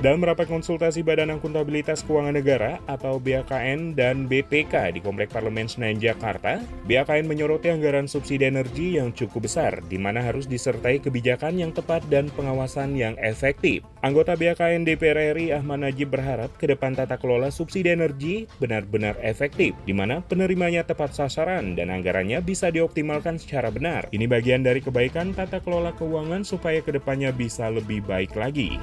Dalam rapat konsultasi Badan Akuntabilitas Keuangan Negara atau BAKN dan BPK di Komplek Parlemen Senayan Jakarta, BAKN menyoroti anggaran subsidi energi yang cukup besar, di mana harus disertai kebijakan yang tepat dan pengawasan yang efektif. Anggota BAKN DPR RI Ahmad Najib berharap ke depan tata kelola subsidi energi benar-benar efektif, di mana penerimanya tepat sasaran dan anggarannya bisa dioptimalkan secara benar. Ini bagian dari kebaikan tata kelola keuangan supaya ke depannya bisa lebih baik lagi.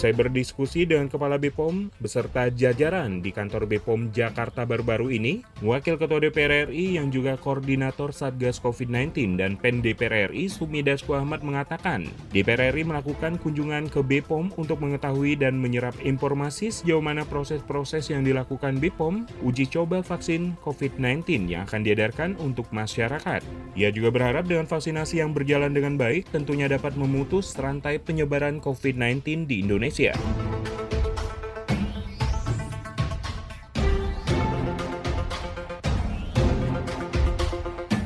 Usai berdiskusi dengan Kepala BPOM beserta jajaran di kantor BPOM Jakarta baru-baru ini, Wakil Ketua DPR RI yang juga Koordinator Satgas COVID-19 dan PEN DPR RI Sumi Dasko mengatakan, DPR RI melakukan kunjungan ke BPOM untuk mengetahui dan menyerap informasi sejauh mana proses-proses yang dilakukan BPOM uji coba vaksin COVID-19 yang akan diedarkan untuk masyarakat. Ia juga berharap dengan vaksinasi yang berjalan dengan baik tentunya dapat memutus rantai penyebaran COVID-19 di Indonesia. Indonesia.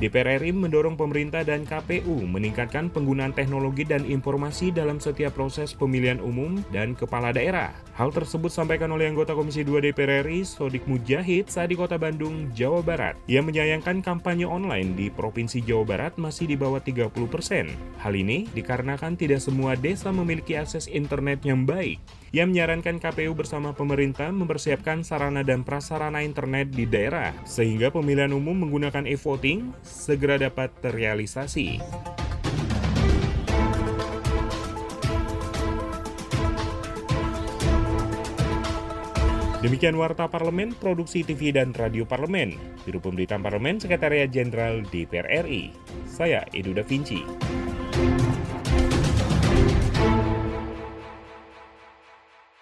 DPR RI mendorong pemerintah dan KPU meningkatkan penggunaan teknologi dan informasi dalam setiap proses pemilihan umum dan kepala daerah. Hal tersebut sampaikan oleh anggota Komisi 2 DPR RI, Sodik Mujahid, saat di Kota Bandung, Jawa Barat. Ia menyayangkan kampanye online di Provinsi Jawa Barat masih di bawah 30 persen. Hal ini dikarenakan tidak semua desa memiliki akses internet yang baik. Ia menyarankan KPU bersama pemerintah mempersiapkan sarana dan prasarana internet di daerah, sehingga pemilihan umum menggunakan e-voting segera dapat terrealisasi. Demikian Warta Parlemen, Produksi TV dan Radio Parlemen, Biro Pemberitaan Parlemen, Sekretariat Jenderal DPR RI. Saya Edu Da Vinci.